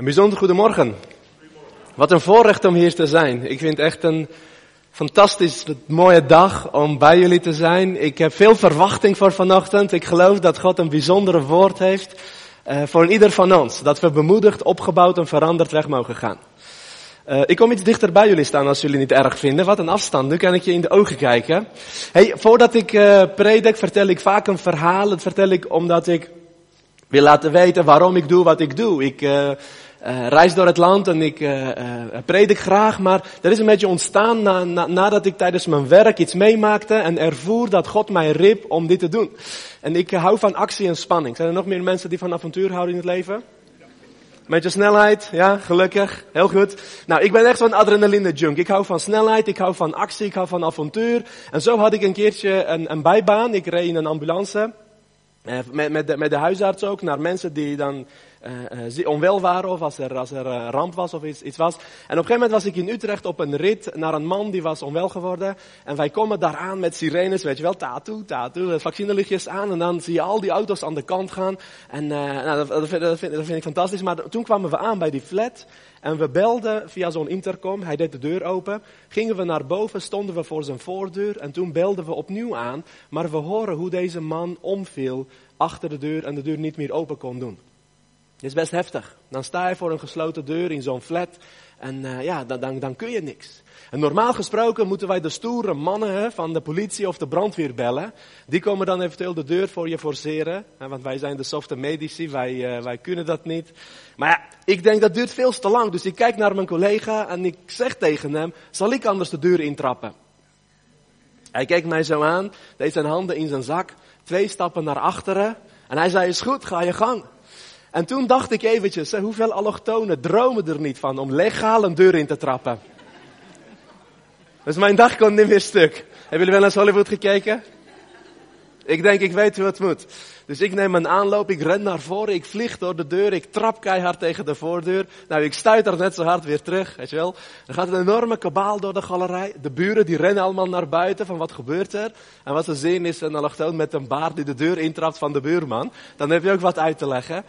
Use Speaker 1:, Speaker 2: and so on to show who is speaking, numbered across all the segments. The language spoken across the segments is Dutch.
Speaker 1: Een bijzonder goedemorgen. Wat een voorrecht om hier te zijn. Ik vind echt een fantastisch mooie dag om bij jullie te zijn. Ik heb veel verwachting voor vanochtend. Ik geloof dat God een bijzondere woord heeft uh, voor ieder van ons. Dat we bemoedigd, opgebouwd en veranderd weg mogen gaan. Uh, ik kom iets dichter bij jullie staan als jullie niet erg vinden. Wat een afstand. Nu kan ik je in de ogen kijken. Hey, voordat ik uh, predik vertel ik vaak een verhaal. Dat vertel ik omdat ik wil laten weten waarom ik doe wat ik doe. Ik uh, reis door het land en ik uh, predik graag, maar dat is een beetje ontstaan na, na, nadat ik tijdens mijn werk iets meemaakte en ervoer dat God mij riep om dit te doen. En ik hou van actie en spanning. Zijn er nog meer mensen die van avontuur houden in het leven? Met je snelheid, ja, gelukkig, heel goed. Nou, ik ben echt zo'n adrenaline junk. Ik hou van snelheid, ik hou van actie, ik hou van avontuur. En zo had ik een keertje een, een bijbaan. Ik reed in een ambulance. Met, met, de, met de huisarts ook, naar mensen die dan uh, uh, onwel waren of als er, als er uh, ramp was of iets, iets was. En op een gegeven moment was ik in Utrecht op een rit naar een man die was onwel geworden. En wij komen daar aan met sirenes, weet je wel, tattoo, tattoo, vaccinelichtjes aan. En dan zie je al die auto's aan de kant gaan. En nou, dat, vind, dat, vind, dat vind ik fantastisch. Maar toen kwamen we aan bij die flat. En we belden via zo'n intercom, hij deed de deur open. Gingen we naar boven, stonden we voor zijn voordeur. En toen belden we opnieuw aan. Maar we horen hoe deze man omviel achter de deur en de deur niet meer open kon doen. Dit is best heftig. Dan sta je voor een gesloten deur in zo'n flat en uh, ja, dan, dan, kun je niks. En normaal gesproken moeten wij de stoere mannen van de politie of de brandweer bellen. Die komen dan eventueel de deur voor je forceren. Hè, want wij zijn de softe medici, wij, uh, wij kunnen dat niet. Maar ja, ik denk dat duurt veel te lang. Dus ik kijk naar mijn collega en ik zeg tegen hem, zal ik anders de deur intrappen? Hij kijkt mij zo aan, deed zijn handen in zijn zak, twee stappen naar achteren. En hij zei, is goed, ga je gang. En toen dacht ik eventjes, hoeveel allochtonen dromen er niet van om legaal een deur in te trappen. Dus mijn dag kon niet meer stuk. Hebben jullie wel eens Hollywood gekeken? Ik denk, ik weet hoe het moet. Dus ik neem een aanloop, ik ren naar voren, ik vlieg door de deur, ik trap keihard tegen de voordeur. Nou, ik stuit er net zo hard weer terug, weet je wel. Er gaat een enorme kabaal door de galerij. De buren die rennen allemaal naar buiten van wat gebeurt er. En wat ze zien is een allochtoon met een baard die de deur intrapt van de buurman. Dan heb je ook wat uit te leggen.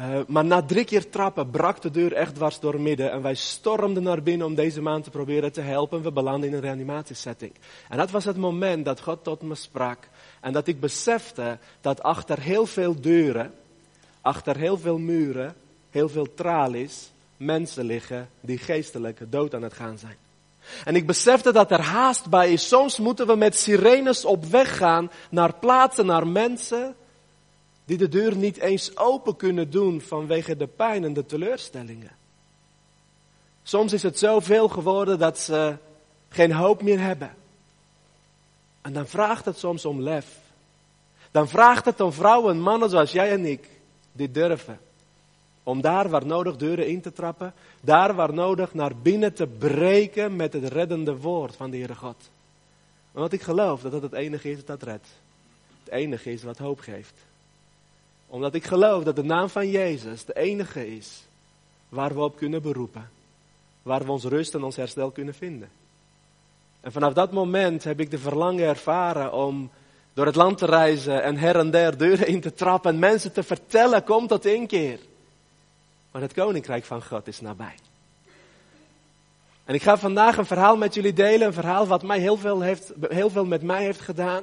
Speaker 1: Uh, maar na drie keer trappen brak de deur echt dwars door midden en wij stormden naar binnen om deze man te proberen te helpen. We belanden in een reanimatiesetting. En dat was het moment dat God tot me sprak en dat ik besefte dat achter heel veel deuren, achter heel veel muren, heel veel tralies, mensen liggen die geestelijke dood aan het gaan zijn. En ik besefte dat er haast bij is. Soms moeten we met sirenes op weg gaan naar plaatsen, naar mensen die de deur niet eens open kunnen doen vanwege de pijn en de teleurstellingen. Soms is het zoveel geworden dat ze geen hoop meer hebben. En dan vraagt het soms om lef. Dan vraagt het om vrouwen en mannen zoals jij en ik, die durven. Om daar waar nodig deuren in te trappen, daar waar nodig naar binnen te breken met het reddende woord van de Heere God. Want ik geloof dat dat het enige is dat redt. Het enige is wat hoop geeft omdat ik geloof dat de naam van Jezus de enige is waar we op kunnen beroepen. Waar we ons rust en ons herstel kunnen vinden. En vanaf dat moment heb ik de verlangen ervaren om door het land te reizen en her en der deuren in te trappen en mensen te vertellen, kom tot inkeer. Maar het koninkrijk van God is nabij. En ik ga vandaag een verhaal met jullie delen, een verhaal wat mij heel veel, heeft, heel veel met mij heeft gedaan.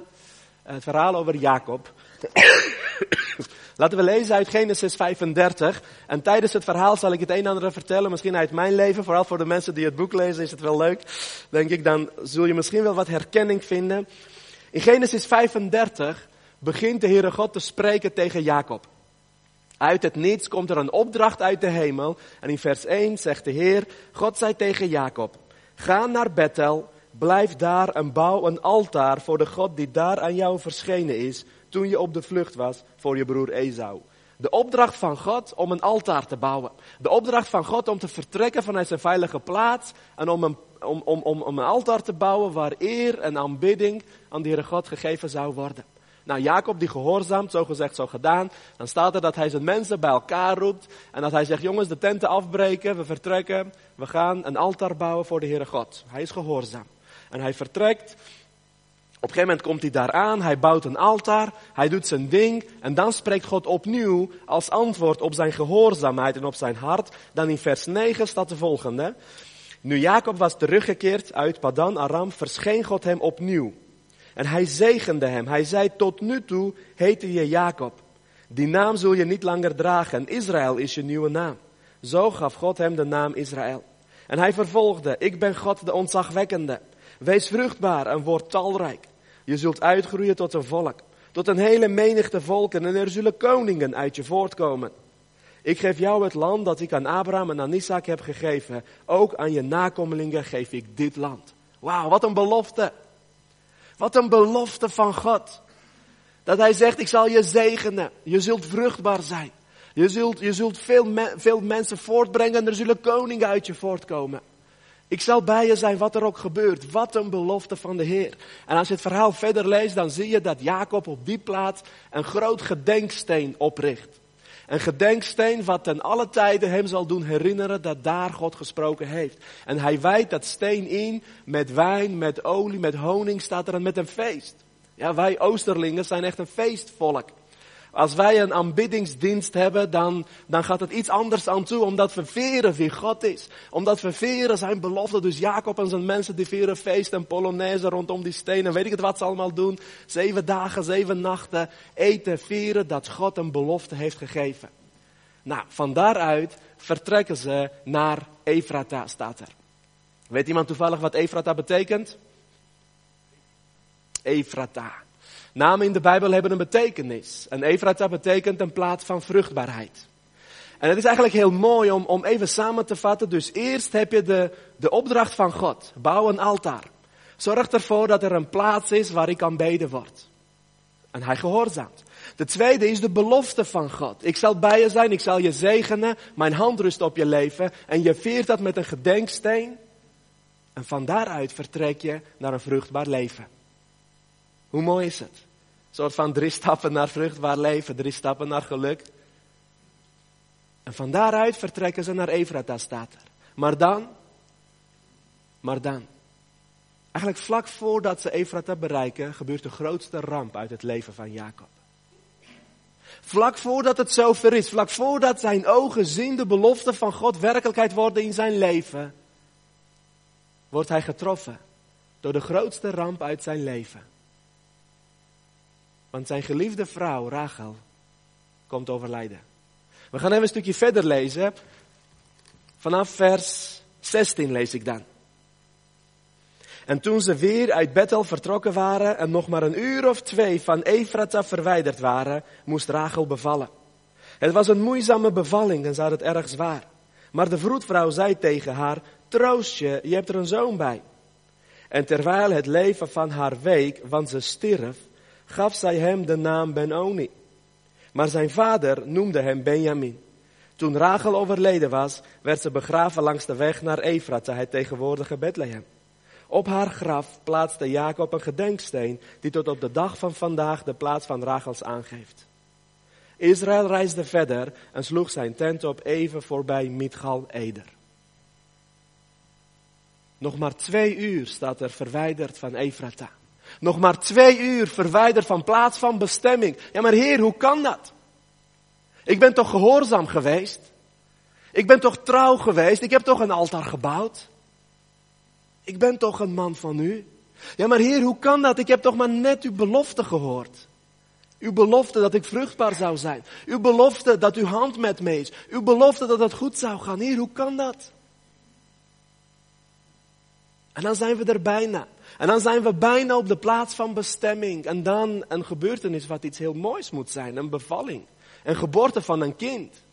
Speaker 1: Het verhaal over Jacob. Laten we lezen uit Genesis 35. En tijdens het verhaal zal ik het een en ander vertellen, misschien uit mijn leven. Vooral voor de mensen die het boek lezen is het wel leuk. Denk ik, dan zul je misschien wel wat herkenning vinden. In Genesis 35 begint de Heere God te spreken tegen Jacob. Uit het niets komt er een opdracht uit de hemel. En in vers 1 zegt de Heer, God zei tegen Jacob, ga naar Bethel, blijf daar en bouw een altaar voor de God die daar aan jou verschenen is toen je op de vlucht was voor je broer Esau. De opdracht van God om een altaar te bouwen. De opdracht van God om te vertrekken vanuit zijn veilige plaats en om een, om, om, om, een altaar te bouwen waar eer en aanbidding aan de Heere God gegeven zou worden. Nou, Jacob die gehoorzaamt, zo gezegd, zo gedaan. Dan staat er dat hij zijn mensen bij elkaar roept. En dat hij zegt, jongens, de tenten afbreken, we vertrekken. We gaan een altaar bouwen voor de Heere God. Hij is gehoorzaam. En hij vertrekt Op een gegeven moment komt hij daar aan, hij bouwt een altaar, hij doet zijn ding en dan spreekt God opnieuw als antwoord op zijn gehoorzaamheid en op zijn hart. Dan in vers 9 staat de volgende. Nu Jacob was teruggekeerd uit Padan Aram, verscheen God hem opnieuw. En hij zegende hem. Hij zei, tot nu toe heette je Jacob. Die naam zul je niet langer dragen. Israël is je nieuwe naam. Zo gaf God hem de naam Israël. En hij vervolgde, ik ben God de ontzagwekkende. Wees vruchtbaar en word talrijk. Je zult uitgroeien tot een volk, tot een hele menigte volken en er zullen koningen uit je voortkomen. Ik geef jou het land dat ik aan Abraham en aan Isaac heb gegeven. Ook aan je nakomelingen geef ik dit land. Wauw, wat een belofte. Wat een belofte van God. Dat hij zegt, ik zal je zegenen. Je zult vruchtbaar zijn. Je zult, je zult veel, veel mensen voortbrengen en er zullen koningen uit je voortkomen. Ik zal bij je zijn wat er ook gebeurt. Wat een belofte van de Heer. En als je het verhaal verder leest, dan zie je dat Jacob op die plaats een groot gedenksteen opricht. Een gedenksteen wat ten alle tijden hem zal doen herinneren dat daar God gesproken heeft. En hij wijdt dat steen in met wijn, met olie, met honing, staat er met een feest. Ja, wij Oosterlingen zijn echt een feestvolk. Als wij een aanbiddingsdienst hebben, dan, dan gaat het iets anders aan toe, omdat we veren wie God is. Omdat we veren zijn belofte. Dus Jacob en zijn mensen die veren feest en polonaise rondom die stenen. Weet ik het wat ze allemaal doen. Zeven dagen, zeven nachten eten, vieren dat God een belofte heeft gegeven. Nou, van daaruit vertrekken ze naar Efrata, staat er. Weet iemand toevallig wat Efrata betekent? Efrata. Namen in de Bijbel hebben een betekenis. En Efrata betekent een plaats van vruchtbaarheid. En het is eigenlijk heel mooi om, om even samen te vatten. Dus eerst heb je de, de opdracht van God. Bouw een altaar. Zorg ervoor dat er een plaats is waar ik aanbeden word. En hij gehoorzaamt. De tweede is de belofte van God. Ik zal bij je zijn, ik zal je zegenen, mijn hand rust op je leven. En je viert dat met een gedenksteen. En van daaruit vertrek je naar een vruchtbaar leven. Hoe mooi is het? Soort van drie stappen naar vruchtbaar leven, drie stappen naar geluk. En van daaruit vertrekken ze naar Efrata, staat er. Maar dan, maar dan. Eigenlijk vlak voordat ze Efrata bereiken, gebeurt de grootste ramp uit het leven van Jacob. Vlak voordat het zover is, vlak voordat zijn ogen zien de belofte van God werkelijkheid worden in zijn leven, wordt hij getroffen door de grootste ramp uit zijn leven. Want zijn geliefde vrouw, Rachel, komt overlijden. We gaan even een stukje verder lezen. Vanaf vers 16 lees ik dan. En toen ze weer uit Bethel vertrokken waren en nog maar een uur of twee van Efrata verwijderd waren, moest Rachel bevallen. Het was een moeizame bevalling en ze had het erg zwaar. Maar de vroedvrouw zei tegen haar, troost je, je hebt er een zoon bij. En terwijl het leven van haar week, want ze stierf, gaf zij hem de naam Benoni. Maar zijn vader noemde hem Benjamin. Toen Rachel overleden was, werd ze begraven langs de weg naar Efrata, het tegenwoordige Bethlehem. Op haar graf plaatste Jacob een gedenksteen die tot op de dag van vandaag de plaats van Rachels aangeeft. Israël reisde verder en sloeg zijn tent op even voorbij Midgal Eder. Nog maar twee uur staat er verwijderd van Efrata. Nog maar twee uur verwijderd van plaats van bestemming. Ja, maar Heer, hoe kan dat? Ik ben toch gehoorzaam geweest? Ik ben toch trouw geweest? Ik heb toch een altaar gebouwd? Ik ben toch een man van u? Ja, maar Heer, hoe kan dat? Ik heb toch maar net uw belofte gehoord. Uw belofte dat ik vruchtbaar zou zijn. Uw belofte dat uw hand met me is. Uw belofte dat het goed zou gaan. Heer, hoe kan dat? En dan zijn we er bijna. En dan zijn we bijna op de plaats van bestemming. En dan een gebeurtenis wat iets heel moois moet zijn. Een bevalling. Een geboorte van een kind.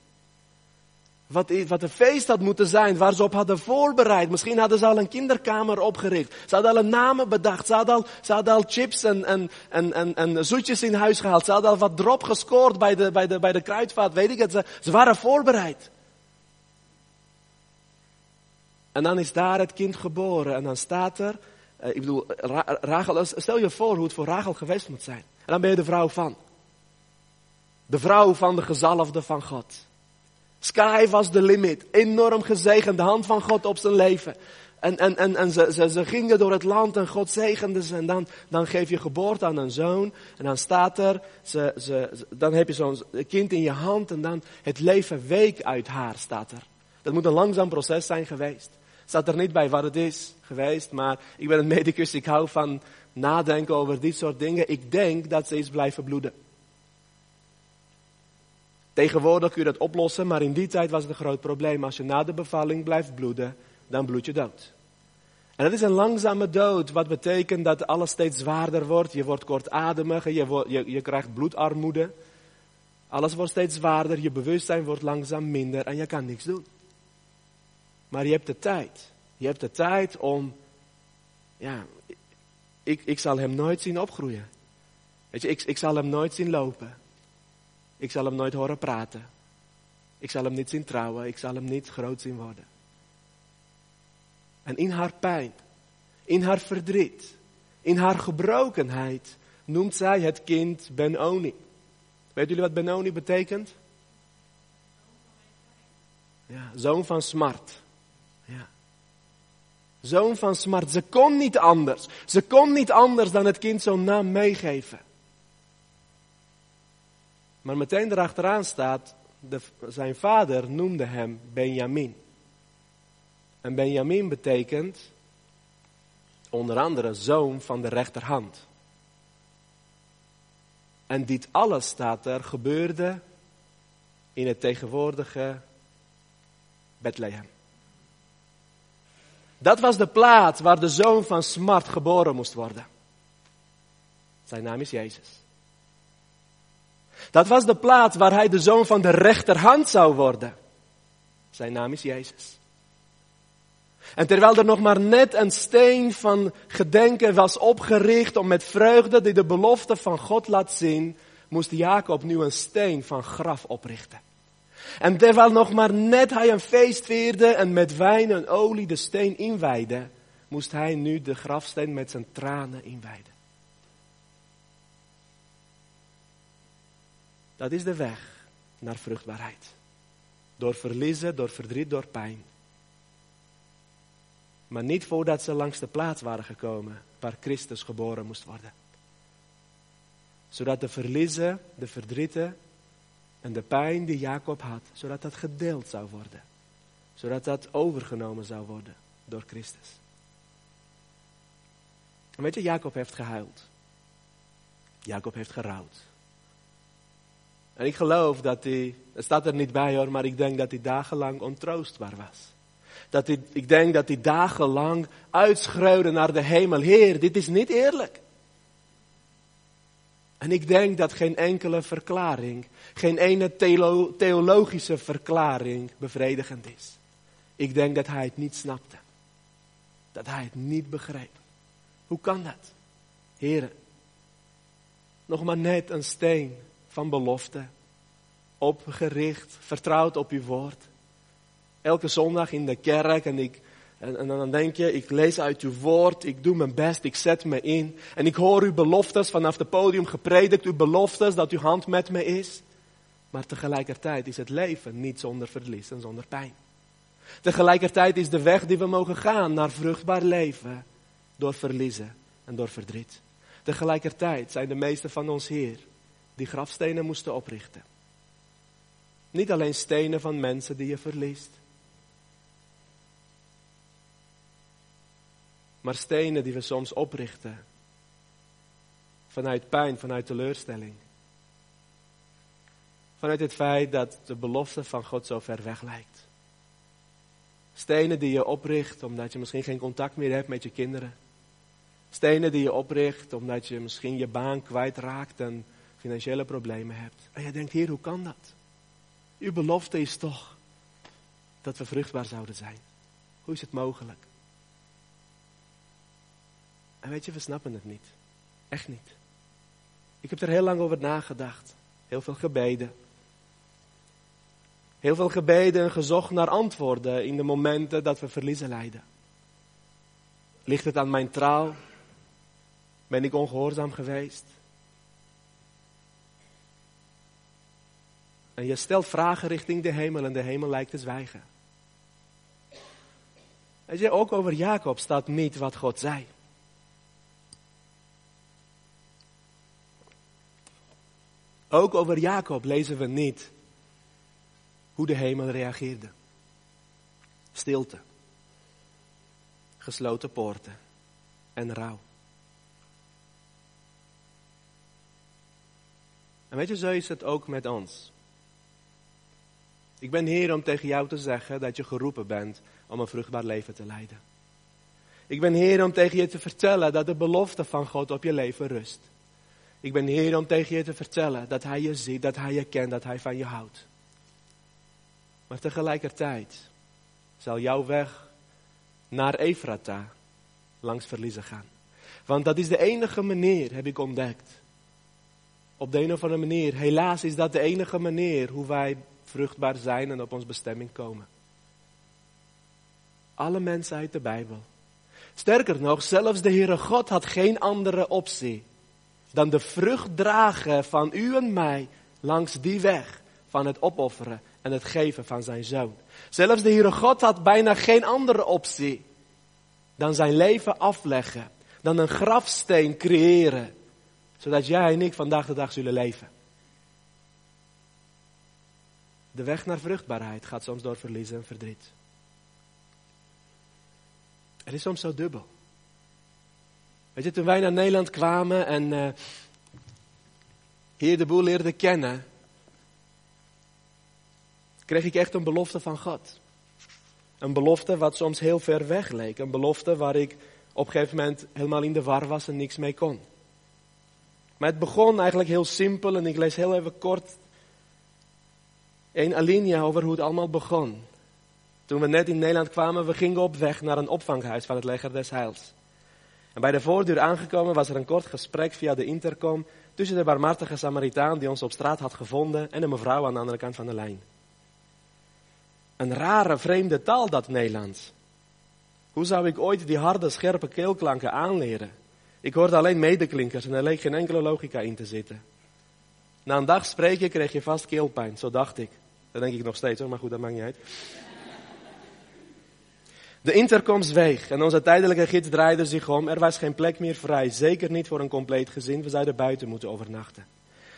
Speaker 1: Wat, wat een feest had moeten zijn, waar ze op hadden voorbereid. Misschien hadden ze al een kinderkamer opgericht. Ze hadden al een namen bedacht. Ze hadden al, al chips en, en, en, en, en zoetjes in huis gehaald. Ze hadden al wat drop gescoord bij de, bij de, bij de kruidvaat. Weet ik het. Ze waren voorbereid. En dan is daar het kind geboren. En dan staat er, eh, ik bedoel, Rachel, stel je voor hoe het voor Rachel geweest moet zijn. En dan ben je de vrouw van. De vrouw van de gezalfde van God. Sky was de limit. Enorm gezegend. De hand van God op zijn leven. En, en, en, en ze, ze, ze gingen door het land en God zegende ze. En dan, dan geef je geboorte aan een zoon. En dan staat er, ze, ze, dan heb je zo'n kind in je hand. En dan het leven week uit haar staat er. Dat moet een langzaam proces zijn geweest. Staat er niet bij wat het is geweest. Maar ik ben een medicus, ik hou van nadenken over dit soort dingen. Ik denk dat ze is blijven bloeden. Tegenwoordig kun je dat oplossen, maar in die tijd was het een groot probleem. Als je na de bevalling blijft bloeden, dan bloed je dood. En dat is een langzame dood, wat betekent dat alles steeds zwaarder wordt. Je wordt kortademig, je, je, je krijgt bloedarmoede. Alles wordt steeds zwaarder, je bewustzijn wordt langzaam minder en je kan niks doen. Maar je hebt de tijd. Je hebt de tijd om, ja, ik, ik zal hem nooit zien opgroeien. Weet je, ik, ik zal hem nooit zien lopen. Ik zal hem nooit horen praten. Ik zal hem niet zien trouwen. Ik zal hem niet groot zien worden. En in haar pijn, in haar verdriet, in haar gebrokenheid noemt zij het kind Benoni. Weet jullie wat Benoni betekent? Ja, zoon van smart. Zoon van smart. Ze kon niet anders. Ze kon niet anders dan het kind zo'n naam meegeven. Maar meteen erachteraan staat, de, zijn vader noemde hem Benjamin. En Benjamin betekent onder andere zoon van de rechterhand. En dit alles staat er gebeurde in het tegenwoordige Bethlehem. Dat was de plaats waar de zoon van Smart geboren moest worden. Zijn naam is Jezus. Dat was de plaats waar hij de zoon van de rechterhand zou worden. Zijn naam is Jezus. En terwijl er nog maar net een steen van gedenken was opgericht om met vreugde die de belofte van God laat zien, moest Jacob nu een steen van graf oprichten. En terwijl nog maar net hij een feest vierde en met wijn en olie de steen inwijde, moest hij nu de grafsteen met zijn tranen inwijden. Dat is de weg naar vruchtbaarheid. Door verliezen, door verdriet, door pijn. Maar niet voordat ze langs de plaats waren gekomen waar Christus geboren moest worden. Zodat de verliezen, de verdrieten en de pijn die Jacob had, zodat dat gedeeld zou worden. Zodat dat overgenomen zou worden door Christus. En weet je, Jacob heeft gehuild. Jacob heeft gerouwd. En ik geloof dat hij, het staat er niet bij hoor, maar ik denk dat hij dagenlang ontroostbaar was. Dat ik denk dat hij dagenlang uitschreeuwde naar de hemel, Heer, dit is niet eerlijk. En ik denk dat geen enkele verklaring, geen ene theologische verklaring bevredigend is. Ik denk dat hij het niet snapte. Dat hij het niet begreep. Hoe kan dat? Heren, nog maar net een steen van belofte. Opgericht, vertrouwd op uw woord. Elke zondag in de kerk en ik, en, en, dan denk je, ik lees uit uw woord, ik doe mijn best, ik zet me in. En ik hoor uw beloftes vanaf het podium gepredikt, uw beloftes dat uw hand met me is. Maar tegelijkertijd is het leven niet zonder verlies en zonder pijn. Tegelijkertijd is de weg die we mogen gaan naar vruchtbaar leven door verliezen en door verdriet. Tegelijkertijd zijn de meesten van ons hier die grafstenen moesten oprichten. Niet alleen stenen van mensen die je verliest. Maar stenen die we soms oprichten. Vanuit pijn, vanuit teleurstelling. Vanuit het feit dat de belofte van God zo ver weg lijkt. Stenen die je opricht omdat je misschien geen contact meer hebt met je kinderen. Stenen die je opricht omdat je misschien je baan kwijtraakt en financiële problemen hebt. En je denkt, Heer, hoe kan dat? Uw belofte is toch dat we vruchtbaar zouden zijn. Hoe is het mogelijk? En weet je, we snappen het niet. Echt niet. Ik heb er heel lang over nagedacht. Heel veel gebeden. Heel veel gebeden en gezocht naar antwoorden in de momenten dat we verliezen lijden. Ligt het aan mijn trouw? Ben ik ongehoorzaam geweest? En je stelt vragen richting de hemel en de hemel lijkt te zwijgen. Weet je, ook over Jacob staat niet wat God zei. Ook over Jacob lezen we niet hoe de hemel reageerde. Stilte, gesloten poorten en rouw. En weet je, zo is het ook met ons. Ik ben hier om tegen jou te zeggen dat je geroepen bent om een vruchtbaar leven te leiden. Ik ben hier om tegen je te vertellen dat de belofte van God op je leven rust. Ik ben hier om tegen je te vertellen dat Hij je ziet, dat Hij je kent, dat Hij van je houdt. Maar tegelijkertijd zal jouw weg naar Efrata langs verliezen gaan. Want dat is de enige manier, heb ik ontdekt. Op de een of andere manier. Helaas is dat de enige manier hoe wij vruchtbaar zijn en op ons bestemming komen. Alle mensen uit de Bijbel. Sterker nog, zelfs de Heere God had geen andere optie dan de vrucht dragen van u en mij langs die weg van het opofferen en het geven van zijn zoon. Zelfs de Heere God had bijna geen andere optie dan zijn leven afleggen, dan een grafsteen creëren, zodat jij en ik vandaag de dag zullen leven. De weg naar vruchtbaarheid gaat soms door verlies en verdriet. Het is soms zo dubbel. Weet je, toen wij naar Nederland kwamen en uh, hier de boel leerde kennen, kreeg ik echt een belofte van God. Een belofte wat soms heel ver weg leek. Een belofte waar ik op een gegeven moment helemaal in de war was en niks mee kon. Maar het begon eigenlijk heel simpel en ik lees heel even kort een alinea over hoe het allemaal begon. Toen we net in Nederland kwamen, we gingen op weg naar een opvanghuis van het leger des Heils. En bij de voordeur aangekomen was er een kort gesprek via de intercom tussen de barmhartige Samaritaan die ons op straat had gevonden en een mevrouw aan de andere kant van de lijn. Een rare, vreemde taal dat Nederlands. Hoe zou ik ooit die harde, scherpe keelklanken aanleren? Ik hoorde alleen medeklinkers en er leek geen enkele logica in te zitten. Na een dag spreken kreeg je vast keelpijn, zo dacht ik. Dat denk ik nog steeds hoor, maar goed, dat maakt niet uit. De intercom zweeg en onze tijdelijke gids draaide zich om. Er was geen plek meer vrij, zeker niet voor een compleet gezin. We zouden buiten moeten overnachten.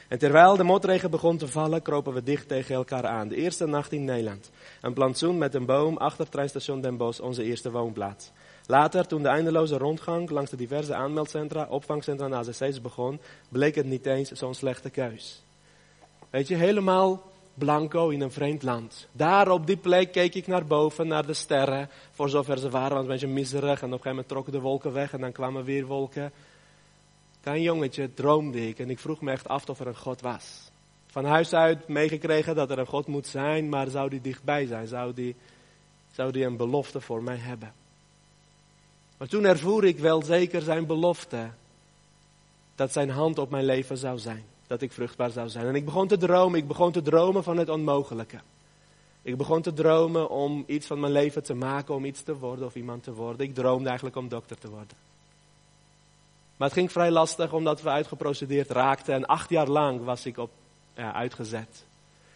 Speaker 1: En terwijl de motregen begon te vallen, kropen we dicht tegen elkaar aan. De eerste nacht in Nederland. Een plantsoen met een boom achter treinstation Den Bosch, onze eerste woonplaats. Later, toen de eindeloze rondgang langs de diverse aanmeldcentra, opvangcentra en AZC's begon, bleek het niet eens zo'n slechte keus. Weet je, helemaal blanco in een vreemd land. Daar op die plek keek ik naar boven, naar de sterren, voor zover ze waren, was een beetje miserig. En op een gegeven moment trokken de wolken weg en dan kwamen weer wolken. Klein jongetje droomde ik en ik vroeg me echt af of er een God was. Van huis uit meegekregen dat er een God moet zijn, maar zou die dichtbij zijn? Zou die, zou die een belofte voor mij hebben? Maar toen ervoer ik wel zeker zijn belofte dat zijn hand op mijn leven zou zijn dat ik vruchtbaar zou zijn. En ik begon te dromen, ik begon te dromen van het onmogelijke. Ik begon te dromen om iets van mijn leven te maken, om iets te worden of iemand te worden. Ik droomde eigenlijk om dokter te worden. Maar het ging vrij lastig omdat we uitgeprocedeerd raakten en acht jaar lang was ik op, ja, uitgezet.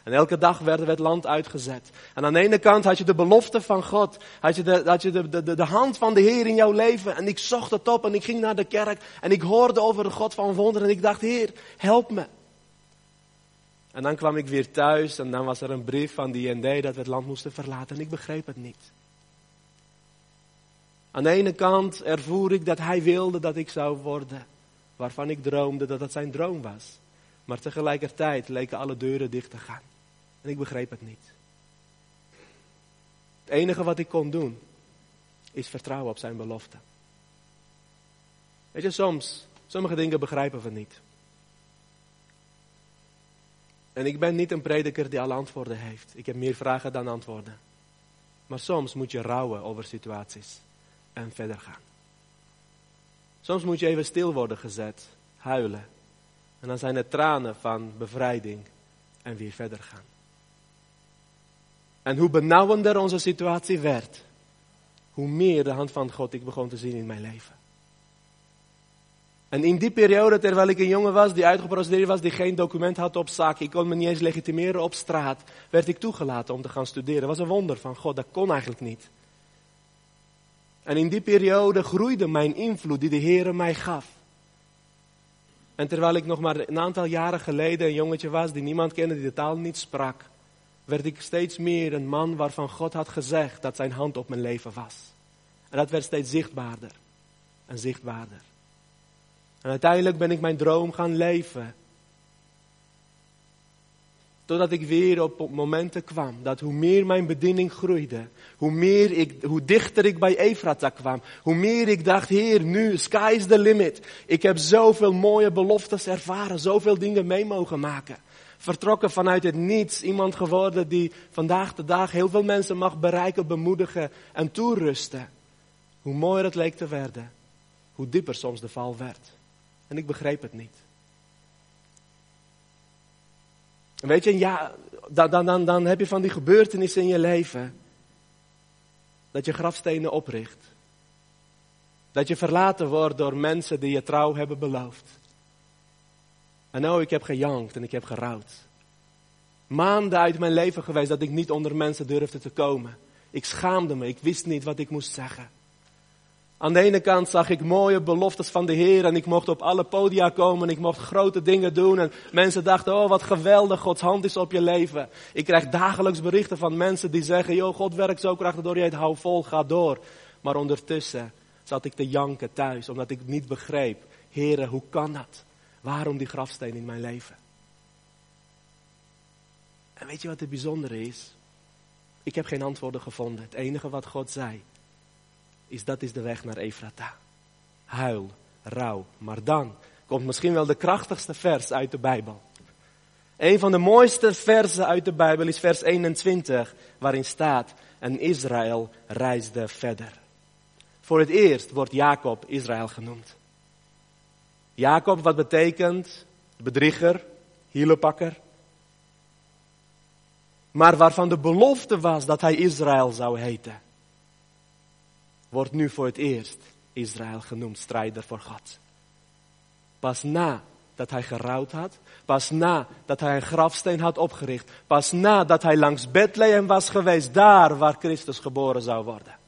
Speaker 1: En elke dag werden we het land uitgezet. En aan de ene kant had je de belofte van God. Had je, de, had je de, de, de hand van de Heer in jouw leven. En ik zocht het op en ik ging naar de kerk. En ik hoorde over de God van wonderen. En ik dacht, Heer, help me. En dan kwam ik weer thuis en dan was er een brief van de IND dat we het land moesten verlaten. En ik begreep het niet. Aan de ene kant ervoer ik dat hij wilde dat ik zou worden. Waarvan ik droomde dat het zijn droom was. Maar tegelijkertijd leken alle deuren dicht te gaan. En ik begreep het niet. Het enige wat ik kon doen, is vertrouwen op zijn belofte. Weet je, soms, sommige dingen begrijpen we niet. En ik ben niet een prediker die alle antwoorden heeft. Ik heb meer vragen dan antwoorden. Maar soms moet je rouwen over situaties en verder gaan. Soms moet je even stil worden gezet, huilen. En dan zijn het tranen van bevrijding en weer verder gaan. En hoe benauwender onze situatie werd, hoe meer de hand van God ik begon te zien in mijn leven. En in die periode, terwijl ik een jongen was die uitgeprocedeerd was, die geen document had op zak, ik kon me niet eens legitimeren op straat, werd ik toegelaten om te gaan studeren. Dat was een wonder van God, dat kon eigenlijk niet. En in die periode groeide mijn invloed die de Heer mij gaf. En terwijl ik nog maar een aantal jaren geleden een jongetje was die niemand kende, die de taal niet sprak, werd ik steeds meer een man waarvan God had gezegd dat zijn hand op mijn leven was. En dat werd steeds zichtbaarder en zichtbaarder. En uiteindelijk ben ik mijn droom gaan leven. Totdat ik weer op momenten kwam dat hoe meer mijn bediening groeide, hoe, meer ik, hoe dichter ik bij Efrata kwam, hoe meer ik dacht, Heer, nu, sky is the limit. Ik heb zoveel mooie beloftes ervaren, zoveel dingen mee mogen maken. Vertrokken vanuit het niets, iemand geworden die vandaag de dag heel veel mensen mag bereiken, bemoedigen en toerusten. Hoe mooier het leek te werden, hoe dieper soms de val werd. En ik begreep het niet. Weet je, ja, dan, dan, dan heb je van die gebeurtenissen in je leven. Dat je grafstenen opricht. Dat je verlaten wordt door mensen die je trouw hebben beloofd. En nou, ik heb gejankt en ik heb gerouwd. Maanden uit mijn leven geweest dat ik niet onder mensen durfde te komen. Ik schaamde me, ik wist niet wat ik moest zeggen. Aan de ene kant zag ik mooie beloftes van de Heer en ik mocht op alle podia komen en ik mocht grote dingen doen en mensen dachten, oh wat geweldig, Gods hand is op je leven. Ik krijg dagelijks berichten van mensen die zeggen, joh, God werkt zo krachtig door je, het hou vol, ga door. Maar ondertussen zat ik te janken thuis, omdat ik niet begreep, Heere, hoe kan dat? Waarom die grafsteen in mijn leven? En weet je wat het bijzondere is? Ik heb geen antwoorden gevonden. Het enige wat God zei, is dat is de weg naar Efrata. Huil, rouw. Maar dan komt misschien wel de krachtigste vers uit de Bijbel. Een van de mooiste versen uit de Bijbel is vers 21, waarin staat, en Israël reisde verder. Voor het eerst wordt Jacob Israël genoemd. Jacob, wat betekent bedrieger, hielenpakker. Maar waarvan de belofte was dat hij Israël zou heten wordt nu voor het eerst Israël genoemd, strijder voor God. Pas na dat hij gerouwd had, pas na dat hij een grafsteen had opgericht, pas na dat hij langs Bethlehem was geweest, daar waar Christus geboren zou worden.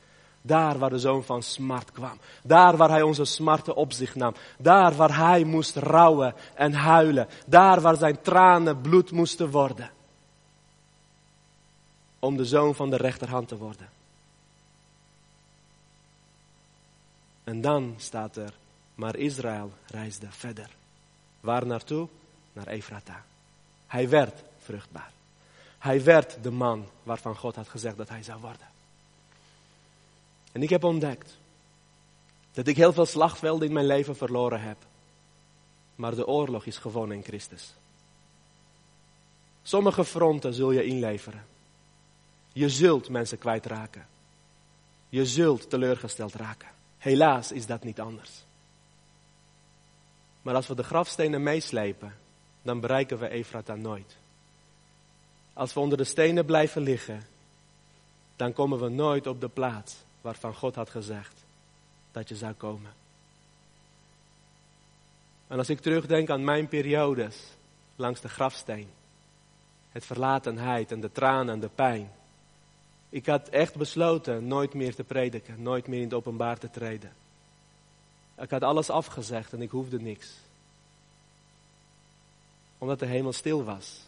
Speaker 1: Daar waar de zoon van smart kwam. Daar waar hij onze smarten op zich nam. Daar waar hij moest rouwen en huilen. Daar waar zijn tranen bloed moesten worden. Om de zoon van de rechterhand te worden. En dan staat er, maar Israël reisde verder. Waar naartoe? Naar Efrata. Hij werd vruchtbaar. Hij werd de man waarvan God had gezegd dat hij zou worden. En ik heb ontdekt dat ik heel veel slachtvelden in mijn leven verloren heb. Maar de oorlog is gewonnen in Christus. Sommige fronten zul je inleveren. Je zult mensen kwijtraken. Je zult teleurgesteld raken. Helaas is dat niet anders. Maar als we de grafstenen meeslepen, dan bereiken we Efrata nooit. Als we onder de stenen blijven liggen, dan komen we nooit op de plaats waarvan God had gezegd dat je zou komen. En als ik terugdenk aan mijn periodes langs de grafsteen, het verlatenheid en de tranen en de pijn, ik had echt besloten nooit meer te prediken, nooit meer in het openbaar te treden. Ik had alles afgezegd en ik hoefde niks. Omdat de hemel stil was.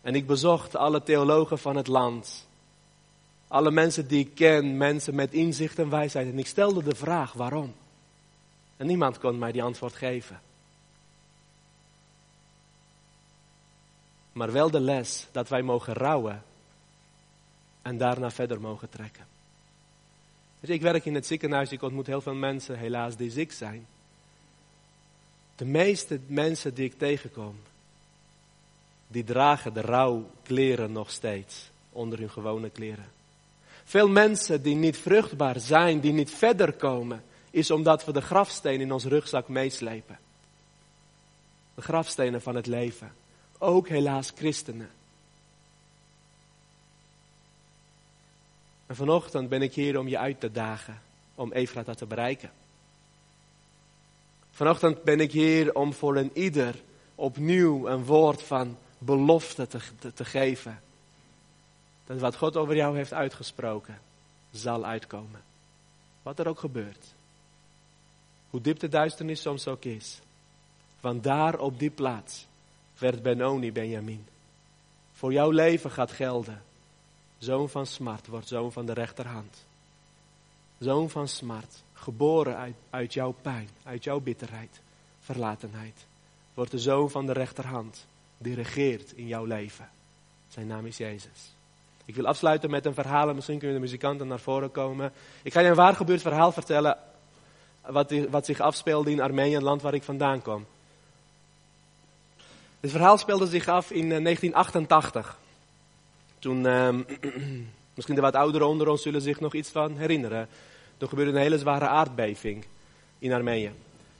Speaker 1: En ik bezocht alle theologen van het land. Alle mensen die ik ken, mensen met inzicht en wijsheid. En ik stelde de vraag waarom. En niemand kon mij die antwoord geven. Maar wel de les dat wij mogen rouwen en daarna verder mogen trekken. Dus ik werk in het ziekenhuis, ik ontmoet heel veel mensen, helaas, die ziek zijn. De meeste mensen die ik tegenkom, die dragen de rouwkleren nog steeds onder hun gewone kleren. Veel mensen die niet vruchtbaar zijn, die niet verder komen, is omdat we de grafsteen in ons rugzak meeslepen. De grafstenen van het leven. Ook helaas christenen. En vanochtend ben ik hier om je uit te dagen om Efrata te bereiken. Vanochtend ben ik hier om voor een ieder opnieuw een woord van belofte te, te, te geven. Dat wat God over jou heeft uitgesproken, zal uitkomen. Wat er ook gebeurt. Hoe diep de duisternis soms ook is. Want daar op die plaats werd Benoni Benjamin. Voor jouw leven gaat gelden. Zoon van smart wordt zoon van de rechterhand. Zoon van smart, geboren uit, jouw pijn, uit jouw bitterheid, verlatenheid. Wordt de zoon van de rechterhand, die regeert in jouw leven. Zijn naam is Jezus. Ik wil afsluiten met een verhaal en misschien kunnen de muzikanten naar voren komen. Ik ga je een waar gebeurd verhaal vertellen wat, wat zich afspeelde in Armenië, een land waar ik vandaan kom. Dit verhaal speelde zich af in 1988. Eh, Toen, uh, misschien de wat ouderen onder ons zullen zich nog iets van herinneren. Toen gebeurde een hele zware aardbeving in Armenië.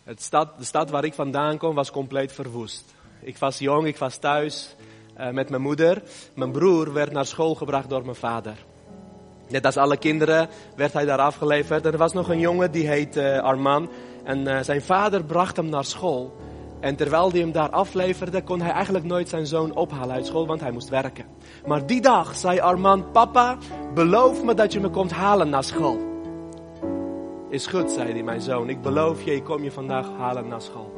Speaker 1: Het stad, de stad waar ik vandaan kom was compleet verwoest. Ik was jong, ik was thuis uh, met mijn moeder. Mijn broer werd naar school gebracht door mijn vader. Net als alle kinderen werd hij daar afgeleverd. Er was nog een jongen die heette uh, Arman. En uh, zijn vader bracht hem naar school. En terwijl hij hem daar afleverde, kon hij eigenlijk nooit zijn zoon ophalen uit school, want hij moest werken. Maar die dag zei Arman, papa, beloof me dat je me komt halen naar school. Is goed, zei hij, mijn zoon, ik beloof je, ik kom je vandaag halen naar school.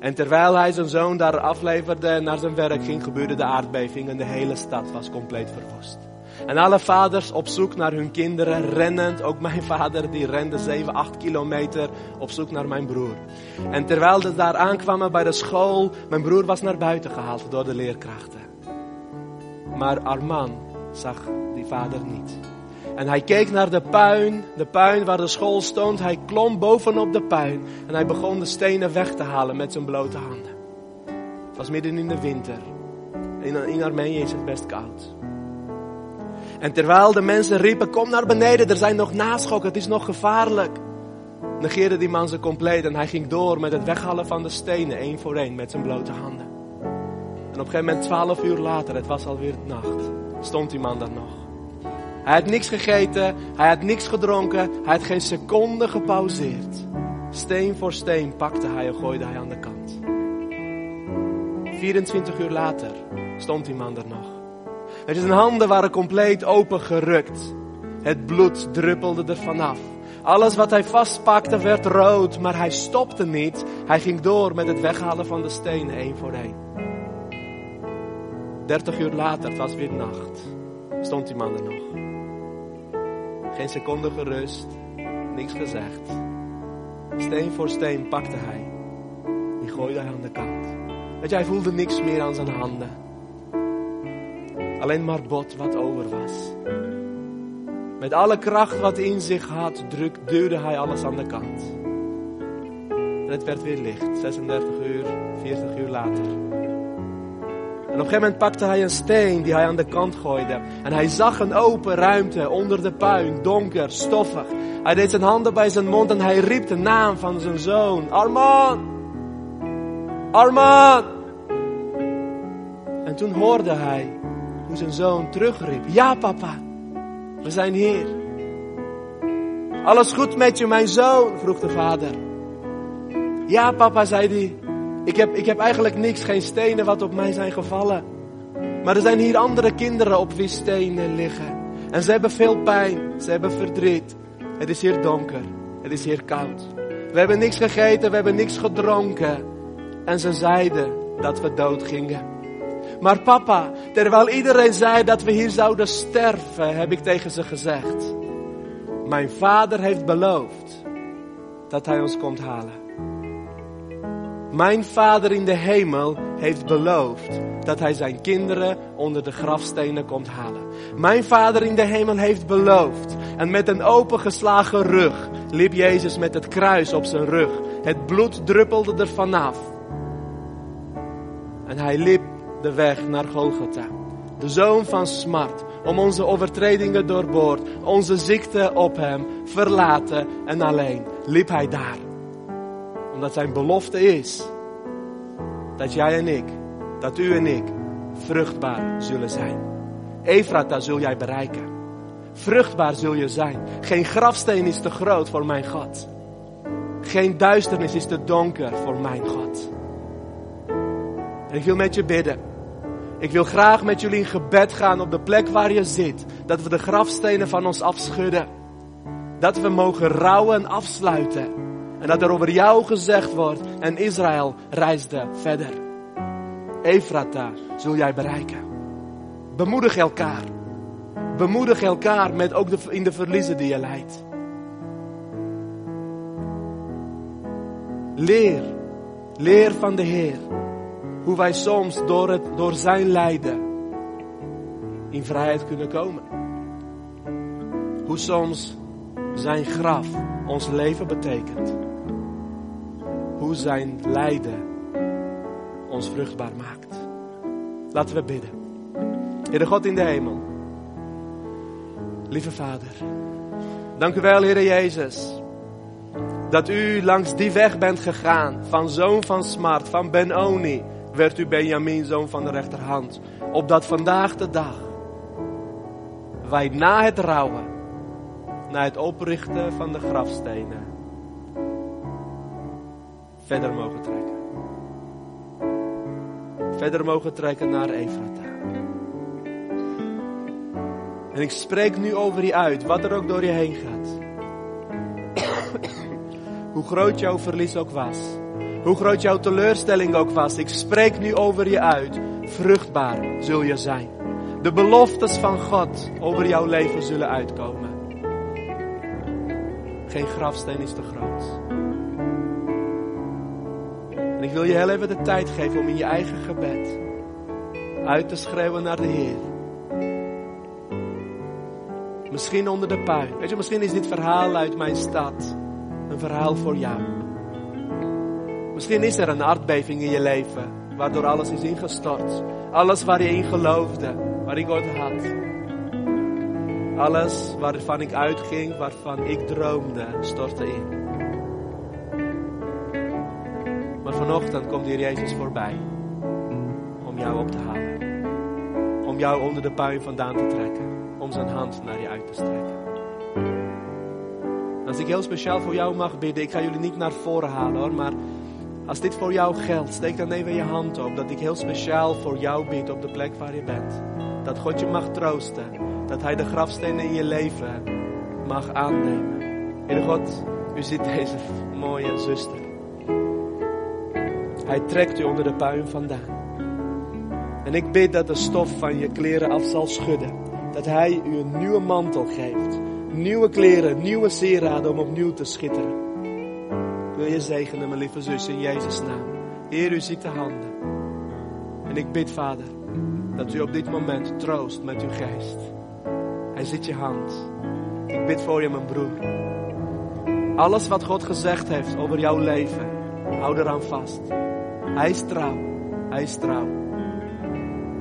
Speaker 1: En terwijl hij zijn zoon daar afleverde en naar zijn werk ging, gebeurde de aardbeving en de hele stad was compleet verwoest. En alle vaders op zoek naar hun kinderen, rennend. Ook mijn vader die rende 7, 8 kilometer op zoek naar mijn broer. En terwijl ze daar aankwamen bij de school, mijn broer was naar buiten gehaald door de leerkrachten. Maar Arman zag die vader niet. En hij keek naar de puin, de puin waar de school stond. Hij klom bovenop de puin en hij begon de stenen weg te halen met zijn blote handen. Het was midden in de winter. In, in Armenië is het best koud. En terwijl de mensen riepen, kom naar beneden, er zijn nog naschokken, het is nog gevaarlijk. Negeerde die man ze compleet en hij ging door met het weghalen van de stenen, één voor één, met zijn blote handen. En op een gegeven moment, twaalf uur later, het was alweer nacht, stond die man daar nog. Hij had niks gegeten, hij had niks gedronken, hij had geen seconde gepauzeerd. Steen voor steen pakte hij en gooide hij aan de kant. 24 uur later stond die man er nog. Zijn handen waren compleet opengerukt. Het bloed druppelde er vanaf. Alles wat hij vastpakte werd rood, maar hij stopte niet. Hij ging door met het weghalen van de stenen, één voor één. Dertig uur later, het was weer nacht, stond die man er nog. Geen seconde gerust, niks gezegd. Steen voor steen pakte hij. Die gooide hij aan de kant. Weet je, hij voelde niks meer aan zijn handen. Alleen maar bot wat over was. Met alle kracht wat in zich had, druk, duwde hij alles aan de kant. En het werd weer licht, 36 uur, 40 uur later. En op een gegeven moment pakte hij een steen die hij aan de kant gooide. En hij zag een open ruimte onder de puin, donker, stoffig. Hij deed zijn handen bij zijn mond en hij riep de naam van zijn zoon. Arman! Arman! En toen hoorde hij hoe zijn zoon terugriep. Ja papa, we zijn hier. Alles goed met je, mijn zoon? vroeg de vader. Ja papa, zei hij. Ik heb, ik heb eigenlijk niks, geen stenen wat op mij zijn gevallen. Maar er zijn hier andere kinderen op wie stenen liggen. En ze hebben veel pijn, ze hebben verdriet. Het is hier donker, het is hier koud. We hebben niks gegeten, we hebben niks gedronken. En ze zeiden dat we dood gingen. Maar papa, terwijl iedereen zei dat we hier zouden sterven, heb ik tegen ze gezegd. Mijn vader heeft beloofd dat hij ons komt halen. Mijn vader in de hemel heeft beloofd dat hij zijn kinderen onder de grafstenen komt halen. Mijn vader in de hemel heeft beloofd. En met een opengeslagen rug liep Jezus met het kruis op zijn rug. Het bloed druppelde er vanaf. En hij liep de weg naar Golgotha. De zoon van smart, om onze overtredingen doorboord, onze ziekte op hem, verlaten en alleen, liep hij daar. Omdat zijn belofte is dat jij en ik, dat u en ik, vruchtbaar zullen zijn. Efrata zul jij bereiken. Vruchtbaar zul je zijn. Geen grafsteen is te groot voor mijn God. Geen duisternis is te donker voor mijn God. En ik wil met je bidden. Ik wil graag met jullie in gebed gaan op de plek waar je zit. Dat we de grafstenen van ons afschudden. Dat we mogen rouwen en afsluiten. En dat er over jou gezegd wordt. En Israël reisde verder. Efrata zul jij bereiken. Bemoedig elkaar. Bemoedig elkaar met ook de, in de verliezen die je leidt. Leer. Leer van de Heer. Hoe wij soms door, het, door zijn lijden in vrijheid kunnen komen. Hoe soms zijn graf ons leven betekent. Hoe zijn lijden ons vruchtbaar maakt. Laten we bidden. Heere God in de hemel. Lieve Vader. Dank u wel, Heere Jezus. Dat u langs die weg bent gegaan. Van zoon van Smart, van Benoni. Werd u Benjamin, zoon van de rechterhand. Opdat vandaag de dag. Wij na het rouwen. Na het oprichten van de grafstenen. Verder mogen trekken. Verder mogen trekken naar Efrata. En ik spreek nu over je uit, wat er ook door je heen gaat. Hoe groot jouw verlies ook was. Hoe groot jouw teleurstelling ook was. Ik spreek nu over je uit. Vruchtbaar zul je zijn. De beloftes van God over jouw leven zullen uitkomen. Geen grafsteen is te groot. En ik wil je heel even de tijd geven om in je eigen gebed uit te schreeuwen naar de Heer. Misschien onder de puin. Weet je, misschien is dit verhaal uit mijn stad een verhaal voor jou. Misschien is er een aardbeving in je leven, waardoor alles is ingestort. Alles waar je in geloofde, waar ik ooit had. Alles waarvan ik uitging, waarvan ik droomde, stortte in. Maar vanochtend komt hier Jezus voorbij om jou op te halen. Om jou onder de puin vandaan te trekken. Om zijn hand naar je uit te strekken. Als ik heel speciaal voor jou mag bidden, ik ga jullie niet naar voren halen hoor, maar als dit voor jou geldt, steek dan even je hand op. Dat ik heel speciaal voor jou bid op de plek waar je bent. Dat God je mag troosten. Dat Hij de grafstenen in je leven mag aannemen. Heer God, u ziet deze mooie zuster. Hij trekt u onder de puin vandaan. En ik bid dat de stof van je kleren af zal schudden. Dat Hij u een nieuwe mantel geeft. Nieuwe kleren, nieuwe sieraden om opnieuw te schitteren. Wil je zegenen, mijn lieve zus, in Jezus' naam. Heer, u ziet de handen. En ik bid, Vader, dat u op dit moment troost met uw geest. Hij ziet je hand. Ik bid voor je, mijn broer. Alles wat God gezegd heeft over jouw leven, hou eraan vast. Hij is trouw. Hij is trouw.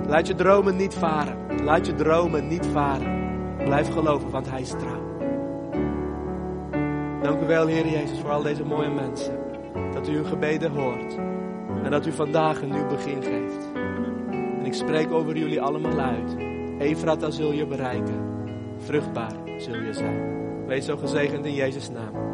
Speaker 1: Laat je dromen niet varen. Laat je dromen niet varen. Blijf geloven, want Hij is trouw. Dank u wel, Heer Jezus, voor al deze mooie mensen. Dat u hun gebeden hoort. En dat u vandaag een nieuw begin geeft. En ik spreek over jullie allemaal uit. Efrata zul je bereiken. Vruchtbaar zul je zijn. Wees zo gezegend in Jezus' naam.